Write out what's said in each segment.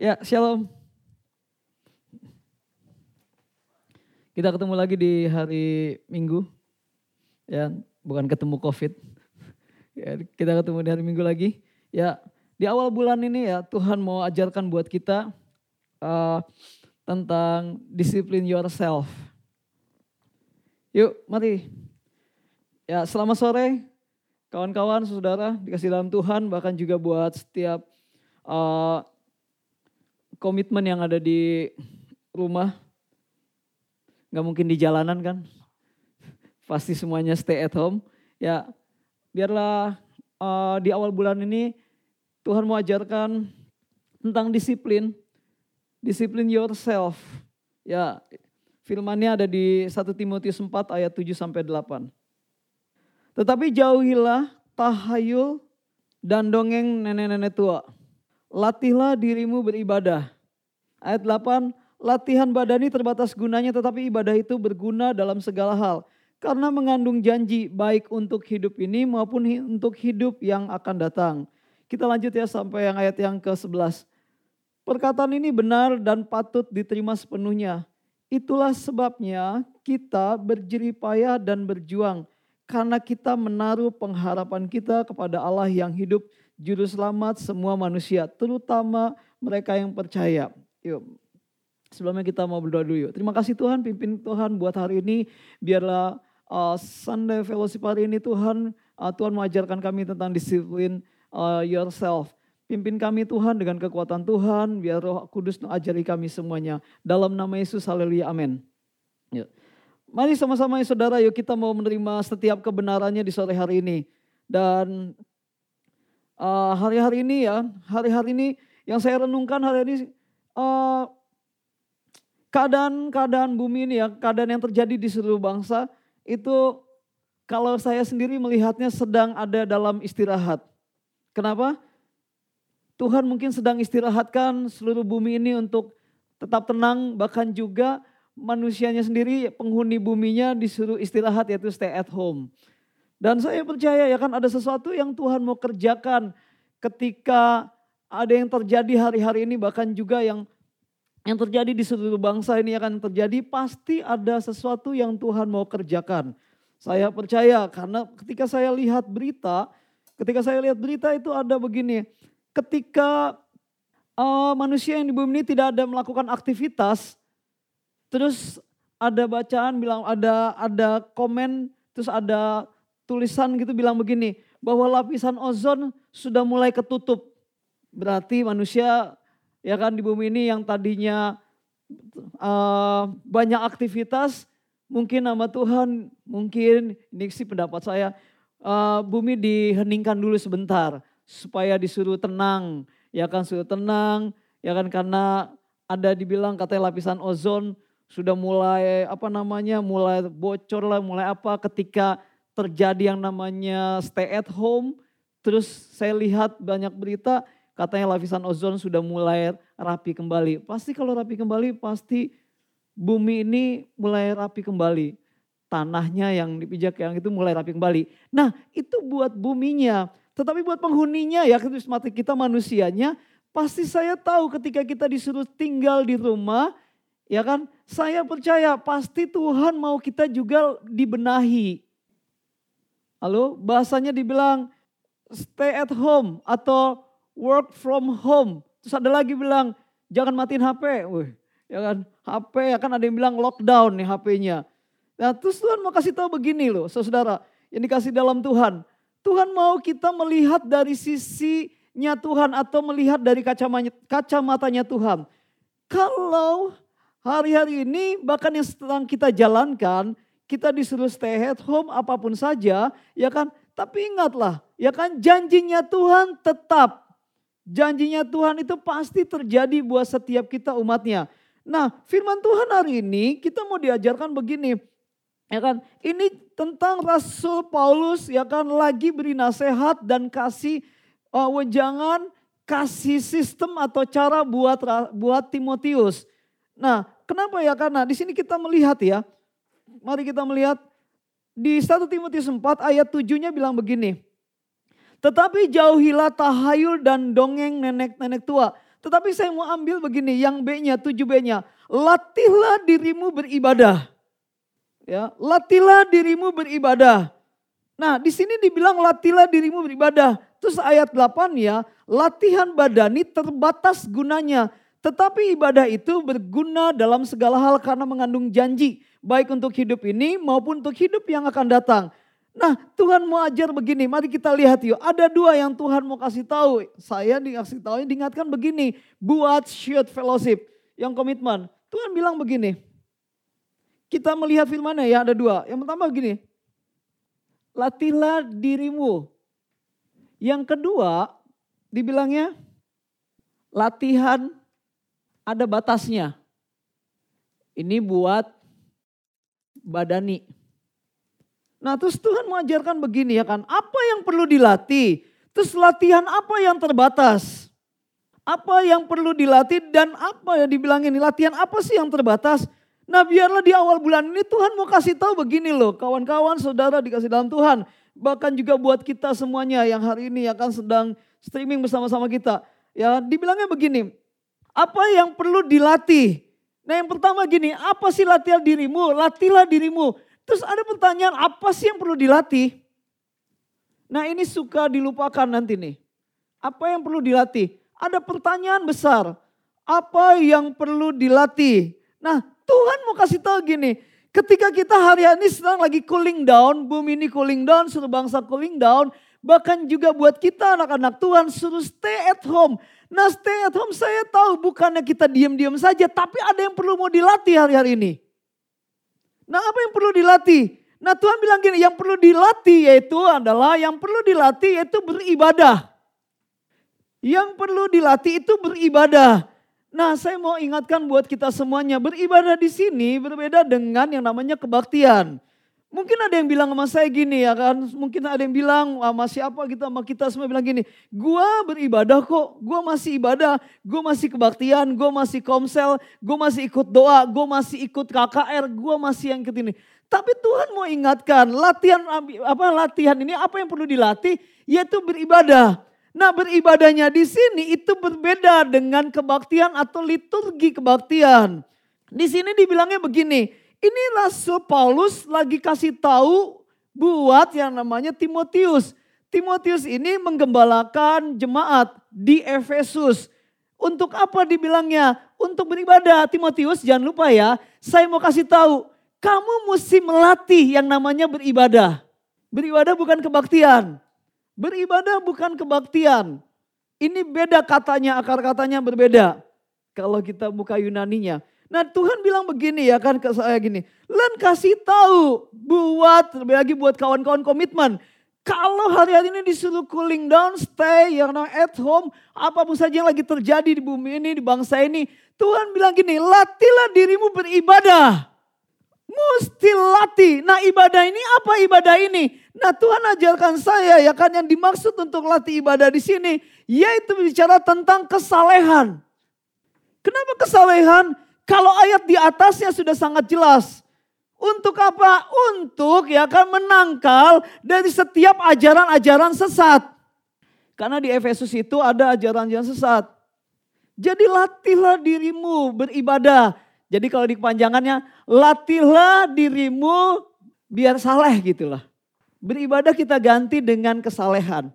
Ya, shalom. Kita ketemu lagi di hari Minggu. Ya, bukan ketemu Covid. Ya, kita ketemu di hari Minggu lagi. Ya, di awal bulan ini ya Tuhan mau ajarkan buat kita uh, tentang disiplin yourself. Yuk, mari. Ya, selamat sore kawan-kawan, saudara, dikasih dalam Tuhan, bahkan juga buat setiap uh, komitmen yang ada di rumah. Gak mungkin di jalanan kan. Pasti semuanya stay at home. Ya biarlah uh, di awal bulan ini Tuhan mau ajarkan tentang disiplin. Disiplin yourself. Ya firmannya ada di 1 Timotius 4 ayat 7 sampai 8. Tetapi jauhilah tahayul dan dongeng nenek-nenek tua latihlah dirimu beribadah. Ayat 8, latihan badani terbatas gunanya tetapi ibadah itu berguna dalam segala hal. Karena mengandung janji baik untuk hidup ini maupun untuk hidup yang akan datang. Kita lanjut ya sampai yang ayat yang ke-11. Perkataan ini benar dan patut diterima sepenuhnya. Itulah sebabnya kita berjerih payah dan berjuang. Karena kita menaruh pengharapan kita kepada Allah yang hidup juru selamat semua manusia, terutama mereka yang percaya. Yuk, sebelumnya kita mau berdoa dulu yuk. Terima kasih Tuhan, pimpin Tuhan buat hari ini. Biarlah uh, Sunday Fellowship hari ini Tuhan, uh, Tuhan mengajarkan kami tentang disiplin uh, yourself. Pimpin kami Tuhan dengan kekuatan Tuhan, biar roh kudus ajari kami semuanya. Dalam nama Yesus, haleluya, amin. Yuk. Mari sama-sama ya saudara, yuk kita mau menerima setiap kebenarannya di sore hari ini. Dan Eh, hari-hari uh, ini ya, hari-hari ini yang saya renungkan hari ini uh, keadaan-keadaan bumi ini ya, keadaan yang terjadi di seluruh bangsa itu kalau saya sendiri melihatnya sedang ada dalam istirahat. Kenapa? Tuhan mungkin sedang istirahatkan seluruh bumi ini untuk tetap tenang, bahkan juga manusianya sendiri, penghuni buminya disuruh istirahat yaitu stay at home. Dan saya percaya ya kan ada sesuatu yang Tuhan mau kerjakan ketika ada yang terjadi hari-hari ini bahkan juga yang yang terjadi di seluruh bangsa ini akan terjadi pasti ada sesuatu yang Tuhan mau kerjakan. Saya percaya karena ketika saya lihat berita, ketika saya lihat berita itu ada begini, ketika uh, manusia yang di bumi ini tidak ada melakukan aktivitas, terus ada bacaan bilang ada ada komen, terus ada tulisan gitu bilang begini, bahwa lapisan ozon sudah mulai ketutup. Berarti manusia ya kan di bumi ini yang tadinya uh, banyak aktivitas, mungkin nama Tuhan, mungkin ini sih pendapat saya, uh, bumi diheningkan dulu sebentar supaya disuruh tenang, ya kan suruh tenang, ya kan karena ada dibilang katanya lapisan ozon sudah mulai apa namanya mulai bocor lah, mulai apa ketika terjadi yang namanya stay at home. Terus saya lihat banyak berita katanya lapisan ozon sudah mulai rapi kembali. Pasti kalau rapi kembali pasti bumi ini mulai rapi kembali. Tanahnya yang dipijak yang itu mulai rapi kembali. Nah itu buat buminya. Tetapi buat penghuninya ya kita manusianya pasti saya tahu ketika kita disuruh tinggal di rumah ya kan saya percaya pasti Tuhan mau kita juga dibenahi Lalu bahasanya dibilang stay at home atau work from home. Terus ada lagi bilang jangan matiin HP. Wih, ya kan HP ya kan ada yang bilang lockdown nih HP-nya. Nah terus Tuhan mau kasih tahu begini loh saudara yang dikasih dalam Tuhan. Tuhan mau kita melihat dari sisinya Tuhan atau melihat dari kacamatanya Tuhan. Kalau hari-hari ini bahkan yang sedang kita jalankan kita disuruh stay at home apa pun saja, ya kan? Tapi ingatlah, ya kan janjinya Tuhan tetap. Janjinya Tuhan itu pasti terjadi buat setiap kita umatnya. Nah firman Tuhan hari ini kita mau diajarkan begini. Ya kan, ini tentang Rasul Paulus ya kan lagi beri nasihat dan kasih uh, wejangan, kasih sistem atau cara buat buat Timotius. Nah, kenapa ya? Karena di sini kita melihat ya, Mari kita melihat di 1 Timotius 4 ayat 7-nya bilang begini. Tetapi jauhilah tahayul dan dongeng nenek-nenek tua. Tetapi saya mau ambil begini, yang B-nya, 7B-nya. Latihlah dirimu beribadah. Ya, latihlah dirimu beribadah. Nah, di sini dibilang latihlah dirimu beribadah. Terus ayat 8 ya, latihan badani terbatas gunanya. Tetapi ibadah itu berguna dalam segala hal karena mengandung janji. Baik untuk hidup ini maupun untuk hidup yang akan datang. Nah Tuhan mau ajar begini, mari kita lihat yuk. Ada dua yang Tuhan mau kasih tahu. Saya dikasih tahu, diingatkan begini. Buat shared fellowship, yang komitmen. Tuhan bilang begini. Kita melihat firmannya ya ada dua. Yang pertama begini. Latihlah dirimu. Yang kedua dibilangnya latihan ada batasnya. Ini buat badani. Nah terus Tuhan mengajarkan begini ya kan, apa yang perlu dilatih? Terus latihan apa yang terbatas? Apa yang perlu dilatih dan apa yang dibilang ini latihan apa sih yang terbatas? Nah biarlah di awal bulan ini Tuhan mau kasih tahu begini loh kawan-kawan saudara dikasih dalam Tuhan. Bahkan juga buat kita semuanya yang hari ini akan sedang streaming bersama-sama kita. Ya dibilangnya begini, apa yang perlu dilatih? Nah yang pertama gini, apa sih latihan dirimu? Latihlah dirimu. Terus ada pertanyaan, apa sih yang perlu dilatih? Nah ini suka dilupakan nanti nih. Apa yang perlu dilatih? Ada pertanyaan besar. Apa yang perlu dilatih? Nah Tuhan mau kasih tahu gini. Ketika kita hari ini sedang lagi cooling down, bumi ini cooling down, seluruh bangsa cooling down. Bahkan juga buat kita anak-anak Tuhan suruh stay at home. Nah stay at home saya tahu bukannya kita diam-diam saja. Tapi ada yang perlu mau dilatih hari-hari ini. Nah apa yang perlu dilatih? Nah Tuhan bilang gini, yang perlu dilatih yaitu adalah yang perlu dilatih yaitu beribadah. Yang perlu dilatih itu beribadah. Nah saya mau ingatkan buat kita semuanya, beribadah di sini berbeda dengan yang namanya kebaktian. Mungkin ada yang bilang sama saya gini ya kan, mungkin ada yang bilang sama siapa kita sama kita semua bilang gini, gua beribadah kok, gua masih ibadah, gua masih kebaktian, gua masih komsel, gua masih ikut doa, gua masih ikut KKR, gua masih yang ikut ini. Tapi Tuhan mau ingatkan, latihan apa latihan ini apa yang perlu dilatih? Yaitu beribadah. Nah beribadahnya di sini itu berbeda dengan kebaktian atau liturgi kebaktian. Di sini dibilangnya begini, ini Rasul Paulus lagi kasih tahu buat yang namanya Timotius. Timotius ini menggembalakan jemaat di Efesus. Untuk apa dibilangnya? Untuk beribadah. Timotius jangan lupa ya, saya mau kasih tahu. Kamu mesti melatih yang namanya beribadah. Beribadah bukan kebaktian. Beribadah bukan kebaktian. Ini beda katanya, akar katanya berbeda. Kalau kita buka Yunaninya. Nah Tuhan bilang begini ya kan ke saya gini. Len kasih tahu buat, lebih lagi buat kawan-kawan komitmen. Kalau hari-hari ini disuruh cooling down, stay, yang at home, apa pun saja yang lagi terjadi di bumi ini, di bangsa ini. Tuhan bilang gini, latihlah dirimu beribadah. Mesti latih. Nah ibadah ini apa ibadah ini? Nah Tuhan ajarkan saya ya kan yang dimaksud untuk latih ibadah di sini. Yaitu bicara tentang kesalehan. Kenapa kesalehan? Kalau ayat di atasnya sudah sangat jelas. Untuk apa? Untuk ya kan menangkal dari setiap ajaran-ajaran sesat. Karena di Efesus itu ada ajaran-ajaran sesat. Jadi latihlah dirimu beribadah. Jadi kalau di kepanjangannya, latihlah dirimu biar saleh gitulah. Beribadah kita ganti dengan kesalehan.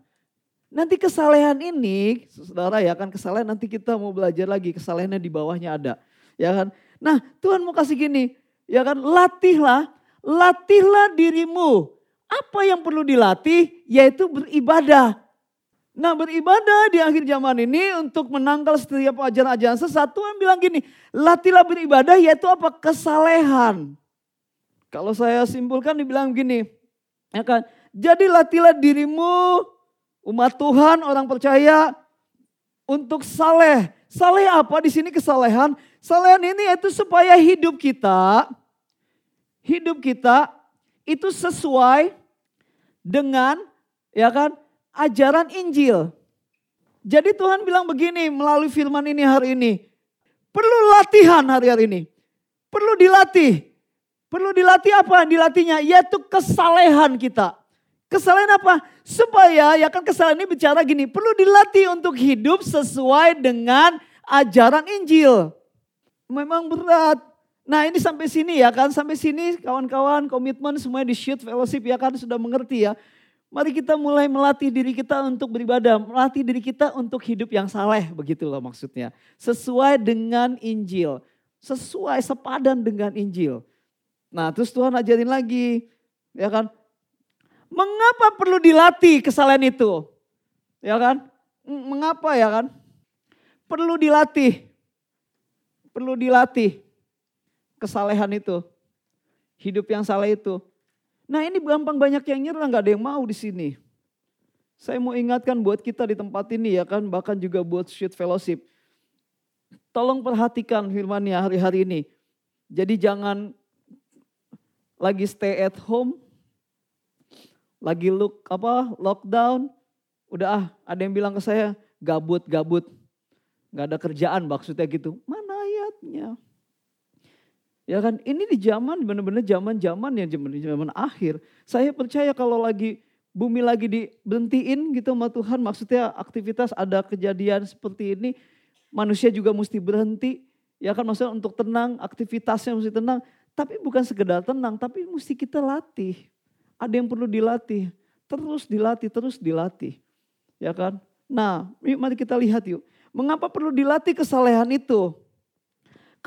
Nanti kesalehan ini, saudara ya kan kesalehan nanti kita mau belajar lagi. Kesalehannya di bawahnya ada ya kan? Nah, Tuhan mau kasih gini, ya kan? Latihlah, latihlah dirimu. Apa yang perlu dilatih? Yaitu beribadah. Nah beribadah di akhir zaman ini untuk menangkal setiap ajaran-ajaran sesat. Tuhan bilang gini, latihlah beribadah yaitu apa? Kesalehan. Kalau saya simpulkan dibilang gini, ya kan? Jadi latihlah dirimu umat Tuhan, orang percaya untuk saleh. Saleh apa di sini kesalehan? Selain ini itu supaya hidup kita, hidup kita itu sesuai dengan ya kan ajaran Injil. Jadi Tuhan bilang begini melalui firman ini hari ini. Perlu latihan hari-hari ini. Perlu dilatih. Perlu dilatih apa? Dilatihnya yaitu kesalehan kita. Kesalahan apa? Supaya ya kan kesalahan ini bicara gini, perlu dilatih untuk hidup sesuai dengan ajaran Injil. Memang berat. Nah ini sampai sini ya kan, sampai sini kawan-kawan komitmen semuanya di shoot fellowship ya kan sudah mengerti ya. Mari kita mulai melatih diri kita untuk beribadah, melatih diri kita untuk hidup yang saleh, begitu loh maksudnya. Sesuai dengan Injil, sesuai sepadan dengan Injil. Nah terus Tuhan ajarin lagi, ya kan. Mengapa perlu dilatih kesalahan itu? Ya kan? Mengapa ya kan? Perlu dilatih. Perlu dilatih kesalehan itu. Hidup yang salah itu. Nah ini gampang banyak yang nyerah, nggak ada yang mau di sini. Saya mau ingatkan buat kita di tempat ini ya kan, bahkan juga buat shoot fellowship. Tolong perhatikan firmannya hari-hari ini. Jadi jangan lagi stay at home, lagi look apa lockdown, udah ah ada yang bilang ke saya gabut gabut, nggak ada kerjaan maksudnya gitu. Mana Ya kan, ini di zaman benar-benar zaman-zaman yang zaman zaman akhir. Saya percaya kalau lagi bumi lagi diberhentiin gitu sama Tuhan, maksudnya aktivitas ada kejadian seperti ini, manusia juga mesti berhenti. Ya kan maksudnya untuk tenang, aktivitasnya mesti tenang. Tapi bukan sekedar tenang, tapi mesti kita latih. Ada yang perlu dilatih, terus dilatih, terus dilatih. Ya kan? Nah, yuk mari kita lihat yuk. Mengapa perlu dilatih kesalehan itu?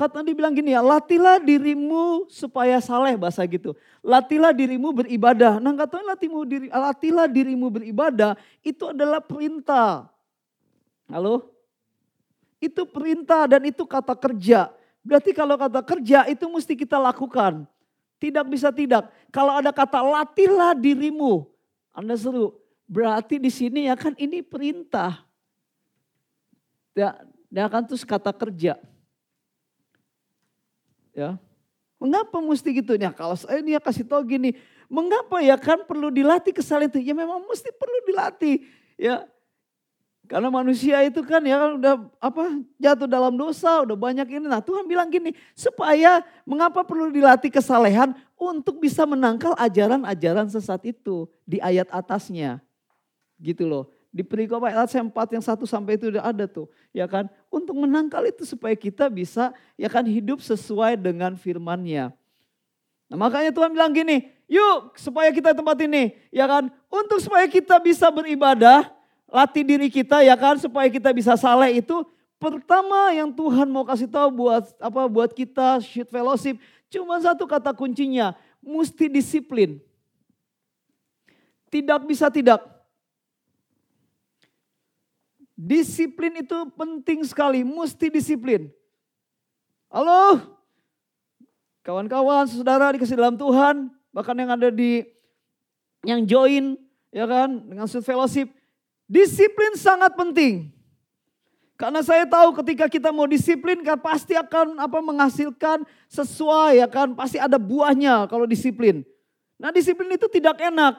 Kata dibilang gini ya, latihlah dirimu supaya saleh bahasa gitu. Latihlah dirimu beribadah. Nah katanya latihmu diri, latihlah dirimu beribadah itu adalah perintah. Halo? Itu perintah dan itu kata kerja. Berarti kalau kata kerja itu mesti kita lakukan. Tidak bisa tidak. Kalau ada kata latihlah dirimu. Anda seru. Berarti di sini ya kan ini perintah. Ya, ya kan terus kata kerja. Ya. Mengapa mesti gitu? Ya kalau saya dia kasih tahu gini, mengapa ya kan perlu dilatih kesalahan itu? Ya memang mesti perlu dilatih. Ya, karena manusia itu kan ya kan udah apa jatuh dalam dosa, udah banyak ini. Nah Tuhan bilang gini, supaya mengapa perlu dilatih kesalehan untuk bisa menangkal ajaran-ajaran sesat itu di ayat atasnya. Gitu loh. Di perikop ayat 4 yang satu sampai itu udah ada tuh. Ya kan. Untuk menangkal itu supaya kita bisa ya kan hidup sesuai dengan firmannya. Nah makanya Tuhan bilang gini. Yuk supaya kita tempat ini. Ya kan. Untuk supaya kita bisa beribadah. Latih diri kita ya kan. Supaya kita bisa saleh itu. Pertama yang Tuhan mau kasih tahu buat apa buat kita shoot fellowship. Cuma satu kata kuncinya. Mesti disiplin. Tidak bisa tidak Disiplin itu penting sekali, mesti disiplin. Halo, kawan-kawan, saudara dikasih dalam Tuhan, bahkan yang ada di yang join, ya kan, dengan Sweet Fellowship, disiplin sangat penting. Karena saya tahu ketika kita mau disiplin kan pasti akan apa menghasilkan sesuai ya kan, pasti ada buahnya kalau disiplin. Nah disiplin itu tidak enak.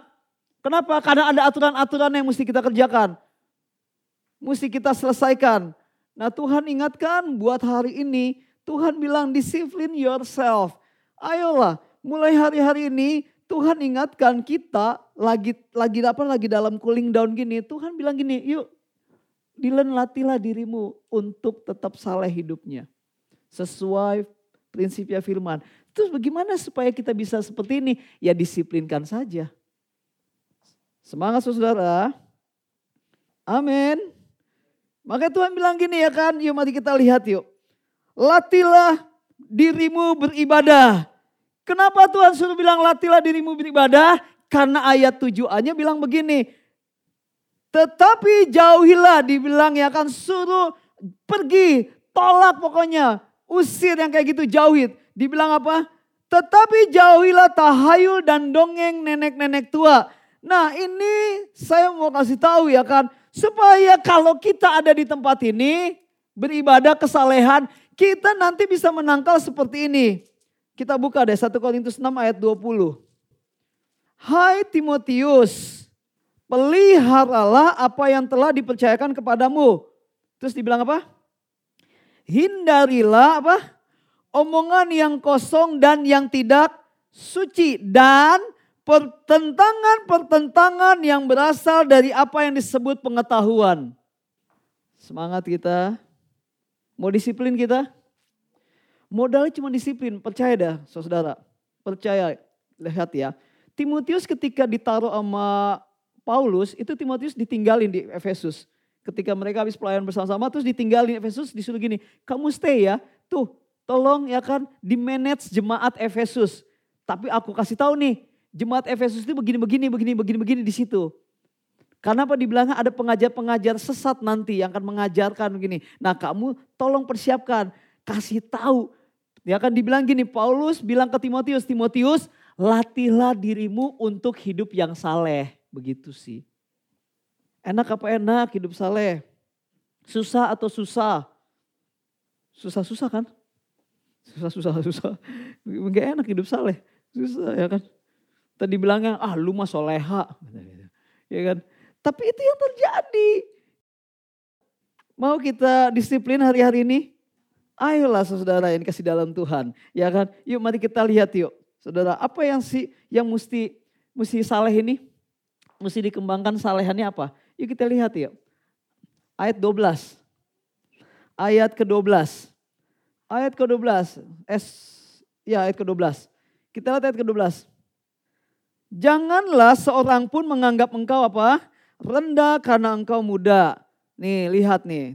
Kenapa? Karena ada aturan-aturan yang mesti kita kerjakan mesti kita selesaikan. Nah Tuhan ingatkan buat hari ini, Tuhan bilang disiplin yourself. Ayolah, mulai hari-hari ini Tuhan ingatkan kita lagi lagi apa lagi dalam cooling down gini. Tuhan bilang gini, yuk Dilen latihlah dirimu untuk tetap saleh hidupnya. Sesuai prinsipnya firman. Terus bagaimana supaya kita bisa seperti ini? Ya disiplinkan saja. Semangat saudara. Amin. Maka Tuhan bilang gini ya kan, yuk mari kita lihat yuk. Latilah dirimu beribadah. Kenapa Tuhan suruh bilang latilah dirimu beribadah? Karena ayat 7a-nya bilang begini. Tetapi jauhilah dibilang ya kan suruh pergi, tolak pokoknya. Usir yang kayak gitu jauhin. Dibilang apa? Tetapi jauhilah tahayul dan dongeng nenek-nenek tua. Nah ini saya mau kasih tahu ya kan Supaya kalau kita ada di tempat ini, beribadah kesalehan, kita nanti bisa menangkal seperti ini. Kita buka deh 1 Korintus 6 ayat 20. Hai Timotius, peliharalah apa yang telah dipercayakan kepadamu. Terus dibilang apa? Hindarilah apa? Omongan yang kosong dan yang tidak suci dan pertentangan-pertentangan yang berasal dari apa yang disebut pengetahuan. Semangat kita. Mau disiplin kita? Modalnya cuma disiplin, percaya dah saudara. Percaya, lihat ya. Timotius ketika ditaruh sama Paulus, itu Timotius ditinggalin di Efesus. Ketika mereka habis pelayanan bersama-sama, terus ditinggalin Efesus, disuruh gini, kamu stay ya, tuh tolong ya kan di manage jemaat Efesus. Tapi aku kasih tahu nih, jemaat Efesus itu begini, begini, begini, begini, begini di situ. Karena apa dibilangnya ada pengajar-pengajar sesat nanti yang akan mengajarkan begini. Nah kamu tolong persiapkan, kasih tahu. Ya kan dibilang gini, Paulus bilang ke Timotius, Timotius latihlah dirimu untuk hidup yang saleh. Begitu sih. Enak apa enak hidup saleh? Susah atau susah? Susah-susah kan? Susah-susah, susah. Gak enak hidup saleh. Susah ya kan? Tadi bilangnya, ah lu mah soleha. Ya kan? Tapi itu yang terjadi. Mau kita disiplin hari-hari ini? Ayolah saudara yang kasih dalam Tuhan. Ya kan? Yuk mari kita lihat yuk. Saudara, apa yang si yang mesti mesti saleh ini? Mesti dikembangkan salehannya apa? Yuk kita lihat yuk. Ayat 12. Ayat ke-12. Ayat ke-12. S ya ayat ke-12. Kita lihat ayat ke-12. Janganlah seorang pun menganggap engkau apa? rendah karena engkau muda. Nih, lihat nih.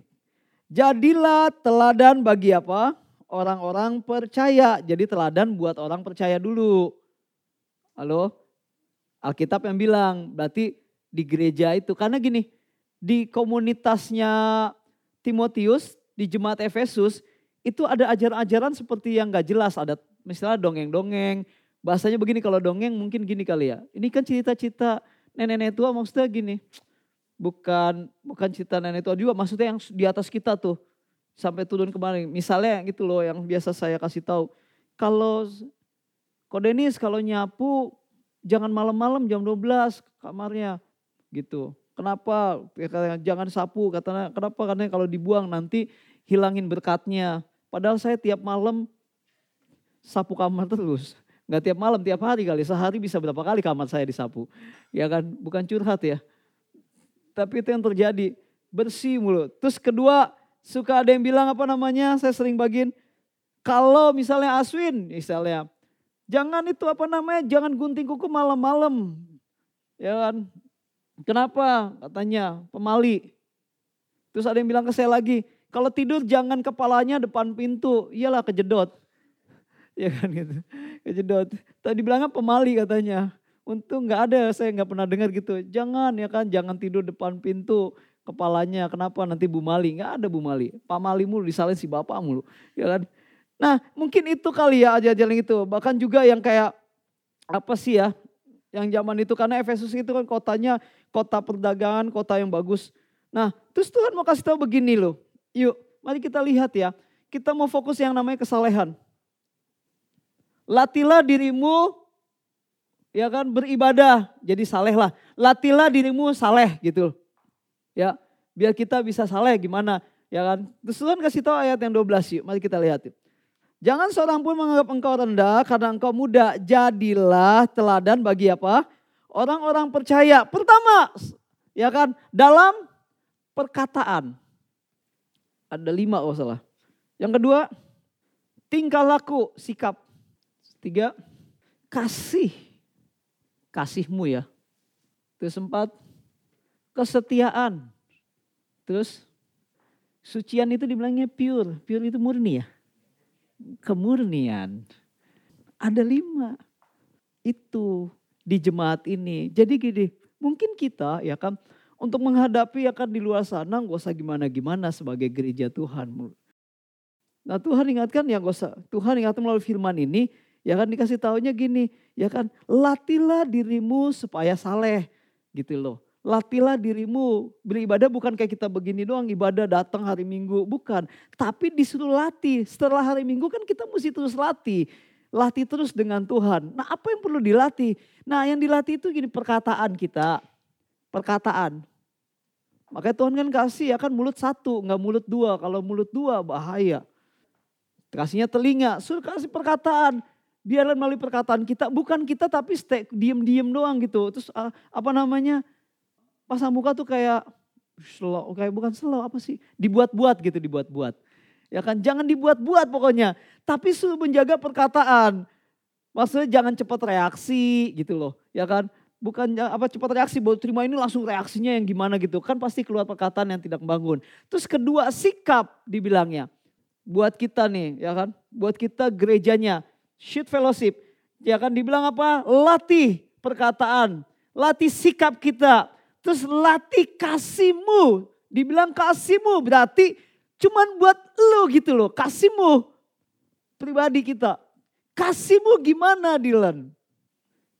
Jadilah teladan bagi apa? Orang-orang percaya. Jadi teladan buat orang percaya dulu. Halo? Alkitab yang bilang, berarti di gereja itu. Karena gini, di komunitasnya Timotius, di jemaat Efesus, itu ada ajaran-ajaran seperti yang gak jelas. Ada misalnya dongeng-dongeng. Bahasanya begini kalau dongeng mungkin gini kali ya. Ini kan cerita-cerita nenek-nenek tua maksudnya gini. Bukan bukan cerita nenek tua juga maksudnya yang di atas kita tuh sampai turun kemarin. Misalnya gitu loh yang biasa saya kasih tahu. Kalau Kodenis kalau nyapu jangan malam-malam jam 12 kamarnya gitu. Kenapa? Ya, jangan sapu katanya. Kenapa? Karena kalau dibuang nanti hilangin berkatnya. Padahal saya tiap malam sapu kamar terus. Nggak tiap malam, tiap hari kali. Sehari bisa berapa kali kamar saya disapu. Ya kan, bukan curhat ya. Tapi itu yang terjadi. Bersih mulu. Terus kedua, suka ada yang bilang apa namanya, saya sering bagiin. Kalau misalnya Aswin, misalnya. Jangan itu apa namanya, jangan gunting kuku malam-malam. Ya kan. Kenapa? Katanya pemali. Terus ada yang bilang ke saya lagi, kalau tidur jangan kepalanya depan pintu. Iyalah kejedot. Ya kan gitu. Kejedot. Tadi bilangnya pemali katanya. Untung nggak ada, saya nggak pernah dengar gitu. Jangan ya kan, jangan tidur depan pintu kepalanya. Kenapa nanti Bu Mali? Nggak ada Bu Mali. Pak Mali mulu disalin si bapak mulu. Ya kan. Nah mungkin itu kali ya aja-aja itu. Bahkan juga yang kayak apa sih ya. Yang zaman itu karena Efesus itu kan kotanya kota perdagangan, kota yang bagus. Nah terus Tuhan mau kasih tahu begini loh. Yuk mari kita lihat ya. Kita mau fokus yang namanya kesalehan. Latilah dirimu ya kan beribadah jadi saleh lah. Latilah dirimu saleh gitu. Ya, biar kita bisa saleh gimana ya kan. Terus Tuhan kasih tahu ayat yang 12 yuk. Mari kita lihat. Yuk. Jangan seorang pun menganggap engkau rendah karena engkau muda. Jadilah teladan bagi apa? Orang-orang percaya. Pertama, ya kan, dalam perkataan. Ada lima oh salah. Yang kedua, tingkah laku, sikap. Tiga, kasih. Kasihmu ya. Terus empat, kesetiaan. Terus sucian itu dibilangnya pure. Pure itu murni ya. Kemurnian. Ada lima. Itu di jemaat ini. Jadi gini, mungkin kita ya kan untuk menghadapi ya kan di luar sana gak usah gimana-gimana sebagai gereja Tuhan. Nah Tuhan ingatkan ya gak usah. Tuhan ingatkan melalui firman ini Ya kan dikasih taunya gini, ya kan latilah dirimu supaya saleh gitu loh. Latilah dirimu beribadah bukan kayak kita begini doang ibadah datang hari Minggu, bukan. Tapi disuruh latih. Setelah hari Minggu kan kita mesti terus latih. Latih terus dengan Tuhan. Nah apa yang perlu dilatih? Nah yang dilatih itu gini perkataan kita. Perkataan. Makanya Tuhan kan kasih ya kan mulut satu, nggak mulut dua. Kalau mulut dua bahaya. Kasihnya telinga, suruh kasih perkataan biarlah melalui perkataan kita, bukan kita tapi stay diem-diem doang gitu. Terus uh, apa namanya, pasang muka tuh kayak slow, kayak bukan slow apa sih, dibuat-buat gitu, dibuat-buat. Ya kan, jangan dibuat-buat pokoknya. Tapi suruh menjaga perkataan. Maksudnya jangan cepat reaksi gitu loh. Ya kan, bukan apa cepat reaksi baru terima ini langsung reaksinya yang gimana gitu. Kan pasti keluar perkataan yang tidak membangun. Terus kedua sikap dibilangnya. Buat kita nih ya kan, buat kita gerejanya. Shoot fellowship. Ya kan dibilang apa? Latih perkataan. Latih sikap kita. Terus latih kasihmu. Dibilang kasihmu berarti Cuman buat lu gitu loh, kasihmu pribadi kita. Kasihmu gimana Dylan?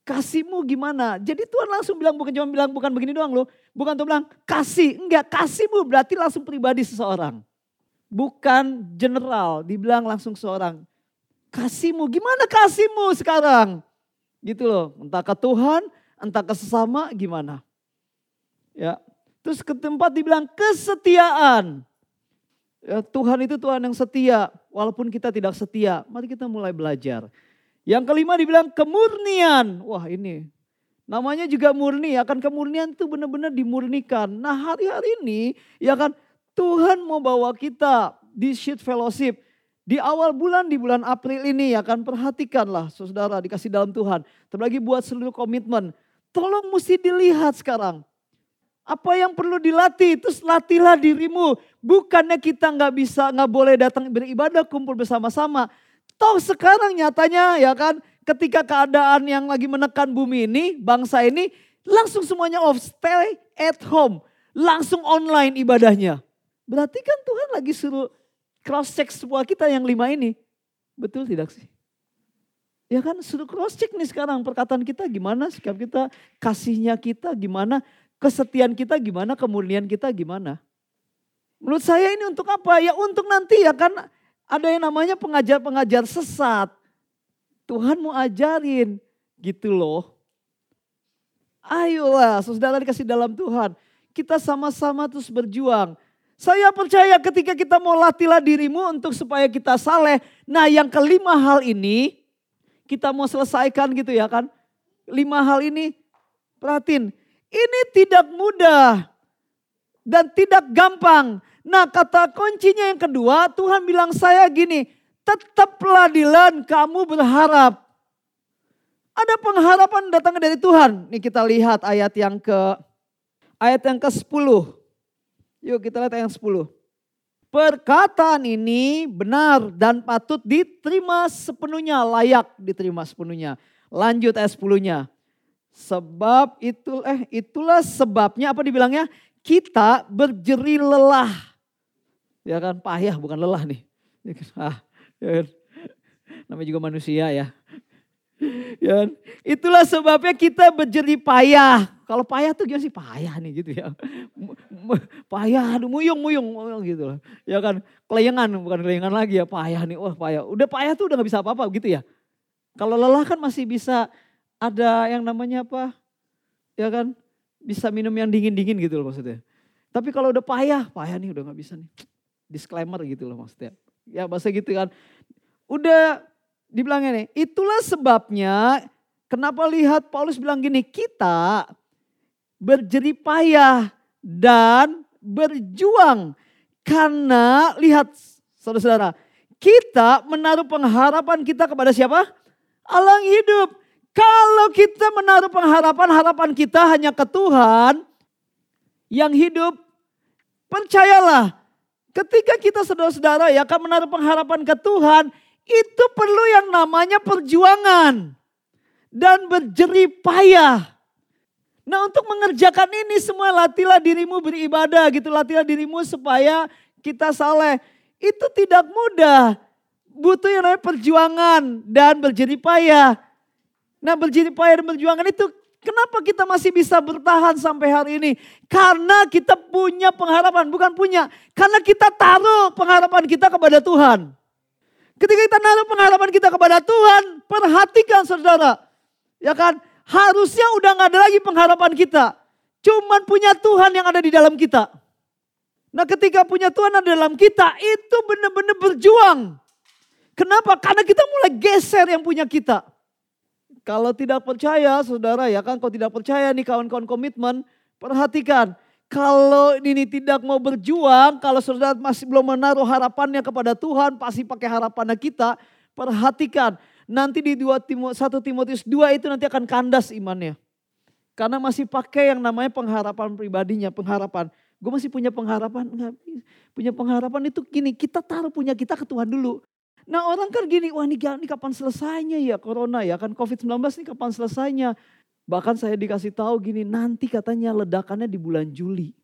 Kasihmu gimana? Jadi Tuhan langsung bilang bukan cuma bilang bukan begini doang loh. Bukan tuh bilang kasih, enggak kasihmu berarti langsung pribadi seseorang. Bukan general, dibilang langsung seorang. Kasihmu, gimana kasihmu sekarang? Gitu loh, entah ke Tuhan, entah ke sesama gimana. Ya, Terus ke tempat dibilang kesetiaan. Ya, Tuhan itu Tuhan yang setia, walaupun kita tidak setia. Mari kita mulai belajar. Yang kelima dibilang kemurnian. Wah ini namanya juga murni, akan kemurnian itu benar-benar dimurnikan. Nah hari-hari ini ya kan Tuhan mau bawa kita di sheet fellowship. Di awal bulan, di bulan April ini ya kan perhatikanlah saudara dikasih dalam Tuhan. Terlagi buat seluruh komitmen. Tolong mesti dilihat sekarang. Apa yang perlu dilatih, terus latihlah dirimu. Bukannya kita nggak bisa, nggak boleh datang beribadah, kumpul bersama-sama. Toh sekarang nyatanya ya kan, ketika keadaan yang lagi menekan bumi ini, bangsa ini, langsung semuanya off, stay at home. Langsung online ibadahnya. Berarti kan Tuhan lagi suruh cross check semua kita yang lima ini. Betul tidak sih? Ya kan suruh cross check nih sekarang perkataan kita gimana, sikap kita, kasihnya kita gimana, kesetiaan kita gimana, kemurnian kita gimana. Menurut saya ini untuk apa? Ya untuk nanti ya kan ada yang namanya pengajar-pengajar sesat. Tuhan mau ajarin gitu loh. Ayolah saudara dikasih dalam Tuhan. Kita sama-sama terus berjuang. Saya percaya ketika kita mau latihlah dirimu untuk supaya kita saleh. Nah yang kelima hal ini kita mau selesaikan gitu ya kan. Lima hal ini perhatiin ini tidak mudah dan tidak gampang. Nah kata kuncinya yang kedua Tuhan bilang saya gini, tetaplah Dilan kamu berharap. Ada pengharapan datang dari Tuhan. Nih kita lihat ayat yang ke ayat yang ke-10. Yuk kita lihat ayat yang 10. Perkataan ini benar dan patut diterima sepenuhnya, layak diterima sepenuhnya. Lanjut ayat 10-nya. Sebab itu eh itulah sebabnya apa dibilangnya? Kita berjeri lelah. Ya kan payah bukan lelah nih. Ya kan? Ah, ya kan? Namanya juga manusia ya. Ya kan? Itulah sebabnya kita berjeri payah. Kalau payah tuh gimana sih? Payah nih gitu ya. Payah, aduh muyung, muyung, gitu lah. Ya kan, kelayangan bukan kelayangan lagi ya, payah nih. Wah payah, udah payah tuh udah gak bisa apa-apa gitu ya. Kalau lelah kan masih bisa ada yang namanya apa? Ya kan? Bisa minum yang dingin-dingin gitu loh maksudnya. Tapi kalau udah payah, payah nih udah gak bisa nih. Disclaimer gitu loh maksudnya. Ya bahasa gitu kan. Udah dibilangnya nih, itulah sebabnya kenapa lihat Paulus bilang gini, kita berjeri payah dan berjuang. Karena lihat saudara-saudara, kita menaruh pengharapan kita kepada siapa? Allah hidup. Kalau kita menaruh pengharapan, harapan kita hanya ke Tuhan yang hidup, percayalah ketika kita saudara-saudara ya akan menaruh pengharapan ke Tuhan, itu perlu yang namanya perjuangan dan berjerih payah. Nah untuk mengerjakan ini semua latihlah dirimu beribadah gitu, latihlah dirimu supaya kita saleh. Itu tidak mudah, butuh yang namanya perjuangan dan berjerih payah. Nah berjiri payah dan perjuangan itu kenapa kita masih bisa bertahan sampai hari ini? Karena kita punya pengharapan, bukan punya. Karena kita taruh pengharapan kita kepada Tuhan. Ketika kita naruh pengharapan kita kepada Tuhan, perhatikan saudara. Ya kan, harusnya udah gak ada lagi pengharapan kita. Cuman punya Tuhan yang ada di dalam kita. Nah ketika punya Tuhan ada dalam kita, itu benar-benar berjuang. Kenapa? Karena kita mulai geser yang punya kita. Kalau tidak percaya saudara ya kan kalau tidak percaya nih kawan-kawan komitmen. Perhatikan kalau ini tidak mau berjuang, kalau saudara masih belum menaruh harapannya kepada Tuhan, pasti pakai harapannya kita, perhatikan. Nanti di 1 Timotius 2 itu nanti akan kandas imannya. Karena masih pakai yang namanya pengharapan pribadinya, pengharapan. Gue masih punya pengharapan, Punya pengharapan itu gini, kita taruh punya kita ke Tuhan dulu. Nah orang kan gini, wah ini kapan selesainya ya corona ya, kan COVID-19 ini kapan selesainya. Bahkan saya dikasih tahu gini, nanti katanya ledakannya di bulan Juli.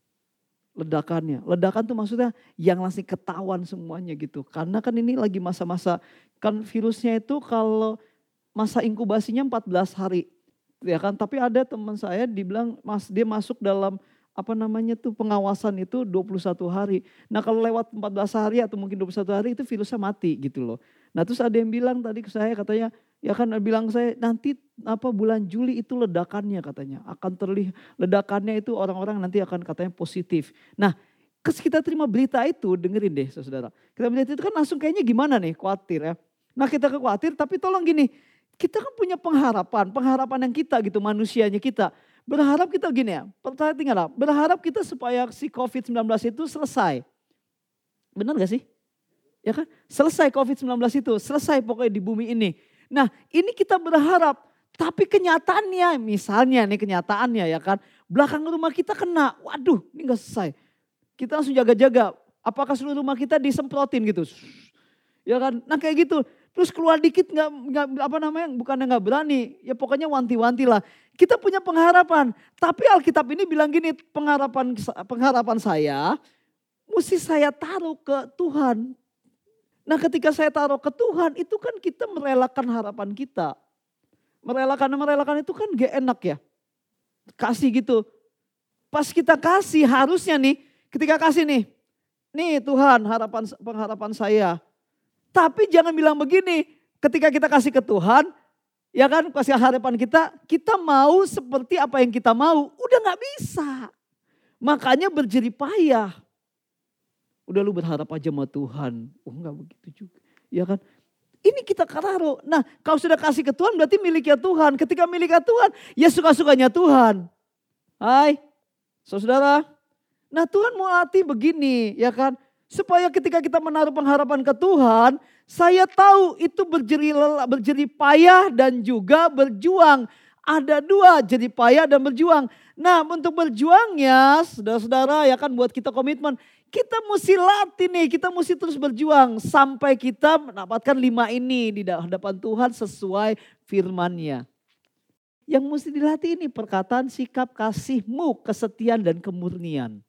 Ledakannya. Ledakan tuh maksudnya yang langsung ketahuan semuanya gitu. Karena kan ini lagi masa-masa, kan virusnya itu kalau masa inkubasinya 14 hari. Ya kan, tapi ada teman saya dibilang mas dia masuk dalam apa namanya tuh pengawasan itu 21 hari. Nah kalau lewat 14 hari atau mungkin 21 hari itu virusnya mati gitu loh. Nah terus ada yang bilang tadi ke saya katanya ya kan bilang saya nanti apa bulan Juli itu ledakannya katanya akan terlihat ledakannya itu orang-orang nanti akan katanya positif. Nah kes kita terima berita itu dengerin deh saudara. Kita berita itu kan langsung kayaknya gimana nih khawatir ya. Nah kita khawatir tapi tolong gini kita kan punya pengharapan, pengharapan yang kita gitu manusianya kita. Berharap kita gini ya, percaya tinggal berharap kita supaya si COVID-19 itu selesai. Benar gak sih? Ya kan? Selesai COVID-19 itu, selesai pokoknya di bumi ini. Nah ini kita berharap, tapi kenyataannya, misalnya nih kenyataannya ya kan, belakang rumah kita kena, waduh ini gak selesai. Kita langsung jaga-jaga, apakah seluruh rumah kita disemprotin gitu. Ya kan, nah kayak gitu. Terus keluar dikit nggak nggak apa namanya bukannya nggak berani ya pokoknya wanti-wanti lah. Kita punya pengharapan. Tapi Alkitab ini bilang gini pengharapan pengharapan saya mesti saya taruh ke Tuhan. Nah ketika saya taruh ke Tuhan itu kan kita merelakan harapan kita. Merelakan merelakan itu kan gak enak ya. Kasih gitu. Pas kita kasih harusnya nih ketika kasih nih. Nih Tuhan harapan pengharapan saya tapi jangan bilang begini, ketika kita kasih ke Tuhan, ya kan kasih harapan kita, kita mau seperti apa yang kita mau, udah gak bisa. Makanya berjeri payah. Udah lu berharap aja sama Tuhan. Oh enggak begitu juga. Ya kan? Ini kita kararo. Nah kalau sudah kasih ke Tuhan berarti miliknya Tuhan. Ketika miliknya Tuhan ya suka-sukanya Tuhan. Hai saudara. Nah Tuhan mau latih begini ya kan. Supaya ketika kita menaruh pengharapan ke Tuhan, saya tahu itu berjeri, berjeri payah dan juga berjuang. Ada dua, jadi payah dan berjuang. Nah untuk berjuangnya, saudara-saudara ya kan buat kita komitmen. Kita mesti latih nih, kita mesti terus berjuang. Sampai kita mendapatkan lima ini di hadapan Tuhan sesuai firmannya. Yang mesti dilatih ini perkataan, sikap, kasihmu, kesetiaan dan kemurnian.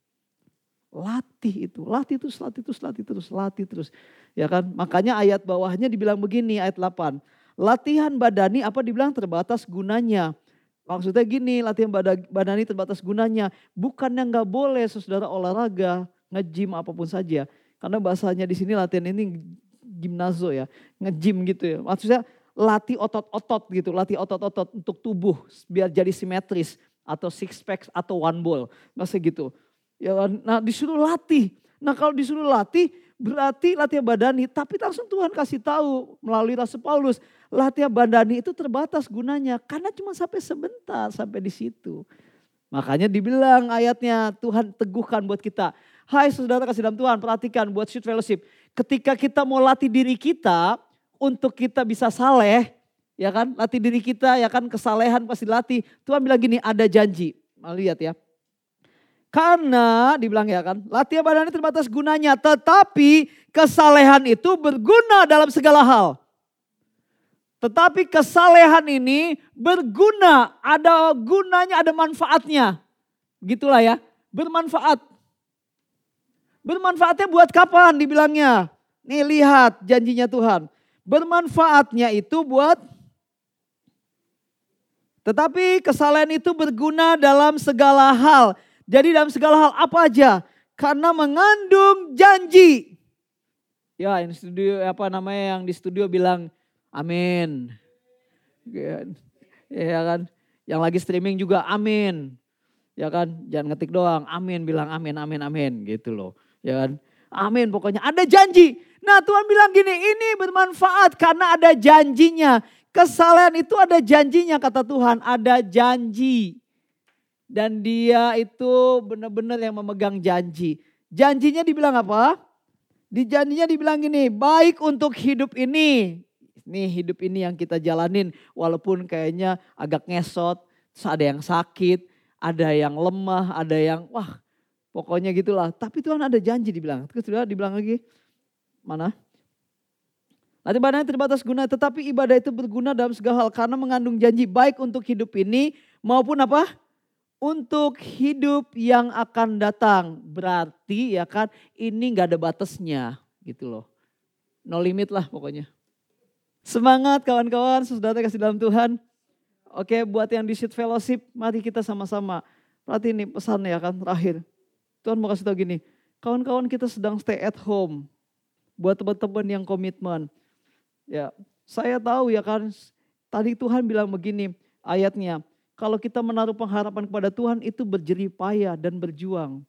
Latih itu, latih terus, latih terus, latih terus, latih terus. Ya kan? Makanya ayat bawahnya dibilang begini ayat 8. Latihan badani apa dibilang terbatas gunanya. Maksudnya gini, latihan badani terbatas gunanya. Bukannya nggak boleh saudara olahraga, nge-gym apa pun saja. Karena bahasanya di sini latihan ini gimnazo ya, nge-gym gitu ya. Maksudnya latih otot-otot gitu, latih otot-otot untuk tubuh biar jadi simetris atau six pack atau one ball. Masih gitu. Ya, nah disuruh latih. Nah kalau disuruh latih berarti latihan badani. Tapi langsung Tuhan kasih tahu melalui Rasul Paulus. Latihan badani itu terbatas gunanya. Karena cuma sampai sebentar sampai di situ. Makanya dibilang ayatnya Tuhan teguhkan buat kita. Hai saudara kasih dalam Tuhan perhatikan buat shoot fellowship. Ketika kita mau latih diri kita untuk kita bisa saleh. Ya kan latih diri kita ya kan kesalehan pasti latih. Tuhan bilang gini ada janji. Lihat ya karena dibilang ya kan, latihan badan terbatas gunanya, tetapi kesalehan itu berguna dalam segala hal. Tetapi kesalehan ini berguna, ada gunanya, ada manfaatnya. Gitulah ya, bermanfaat. Bermanfaatnya buat kapan dibilangnya? Nih lihat janjinya Tuhan. Bermanfaatnya itu buat tetapi kesalehan itu berguna dalam segala hal. Jadi dalam segala hal apa aja karena mengandung janji. Ya, yang studio apa namanya yang di studio bilang amin. Ya, kan? Yang lagi streaming juga amin. Ya kan? Jangan ngetik doang, amin bilang amin amin amin gitu loh. Ya kan? Amin pokoknya ada janji. Nah Tuhan bilang gini, ini bermanfaat karena ada janjinya. Kesalahan itu ada janjinya kata Tuhan, ada janji. Dan dia itu benar-benar yang memegang janji. Janjinya dibilang apa? Di janjinya dibilang gini, baik untuk hidup ini. Nih hidup ini yang kita jalanin walaupun kayaknya agak ngesot, ada yang sakit, ada yang lemah, ada yang wah pokoknya gitulah. Tapi Tuhan ada janji dibilang. Terus sudah dibilang lagi, mana? Nanti ibadahnya terbatas guna, tetapi ibadah itu berguna dalam segala hal karena mengandung janji baik untuk hidup ini maupun apa? Untuk hidup yang akan datang. Berarti ya kan ini nggak ada batasnya gitu loh. No limit lah pokoknya. Semangat kawan-kawan, saudara kasih dalam Tuhan. Oke buat yang di Sheet Fellowship, mari kita sama-sama. Berarti ini pesan ya kan terakhir. Tuhan mau kasih tahu gini, kawan-kawan kita sedang stay at home. Buat teman-teman yang komitmen Ya, saya tahu ya kan tadi Tuhan bilang begini ayatnya, kalau kita menaruh pengharapan kepada Tuhan itu berjerih payah dan berjuang.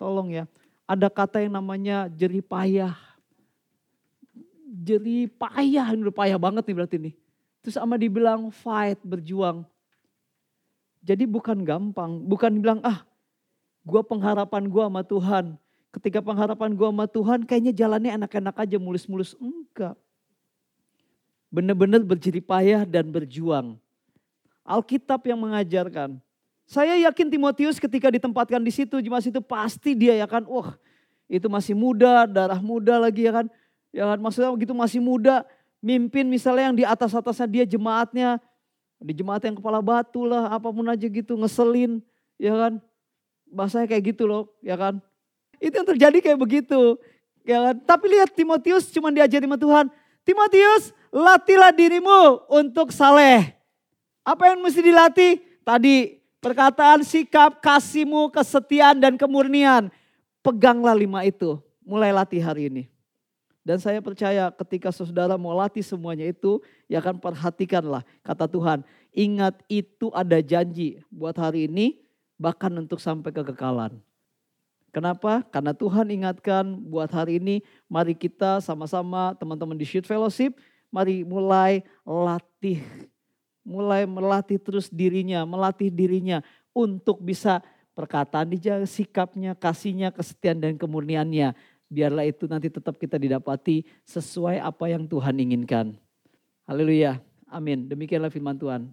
Tolong ya, ada kata yang namanya jerih payah. Jerih payah, ini udah payah banget nih berarti nih. Terus sama dibilang fight, berjuang. Jadi bukan gampang, bukan bilang ah gua pengharapan gua sama Tuhan. Ketika pengharapan gua sama Tuhan kayaknya jalannya enak-enak aja mulus-mulus. Enggak benar-benar berjerih payah dan berjuang. Alkitab yang mengajarkan. Saya yakin Timotius ketika ditempatkan di situ, jemaat itu pasti dia ya kan, wah itu masih muda, darah muda lagi ya kan. Ya kan maksudnya begitu masih muda, mimpin misalnya yang di atas-atasnya dia jemaatnya, di jemaat yang kepala batu lah, apa pun aja gitu, ngeselin, ya kan. Bahasanya kayak gitu loh, ya kan. Itu yang terjadi kayak begitu. Ya kan? Tapi lihat Timotius cuma diajari sama Tuhan. Timotius, latihlah dirimu untuk saleh. Apa yang mesti dilatih? Tadi perkataan, sikap, kasihmu, kesetiaan, dan kemurnian. Peganglah lima itu. Mulai latih hari ini. Dan saya percaya ketika saudara mau latih semuanya itu, ya akan perhatikanlah kata Tuhan. Ingat itu ada janji buat hari ini, bahkan untuk sampai kekekalan. Kenapa? Karena Tuhan ingatkan buat hari ini, mari kita sama-sama teman-teman di Shoot Fellowship, mari mulai latih. Mulai melatih terus dirinya, melatih dirinya untuk bisa perkataan dijaga, sikapnya, kasihnya, kesetiaan dan kemurniannya. Biarlah itu nanti tetap kita didapati sesuai apa yang Tuhan inginkan. Haleluya. Amin. Demikianlah firman Tuhan.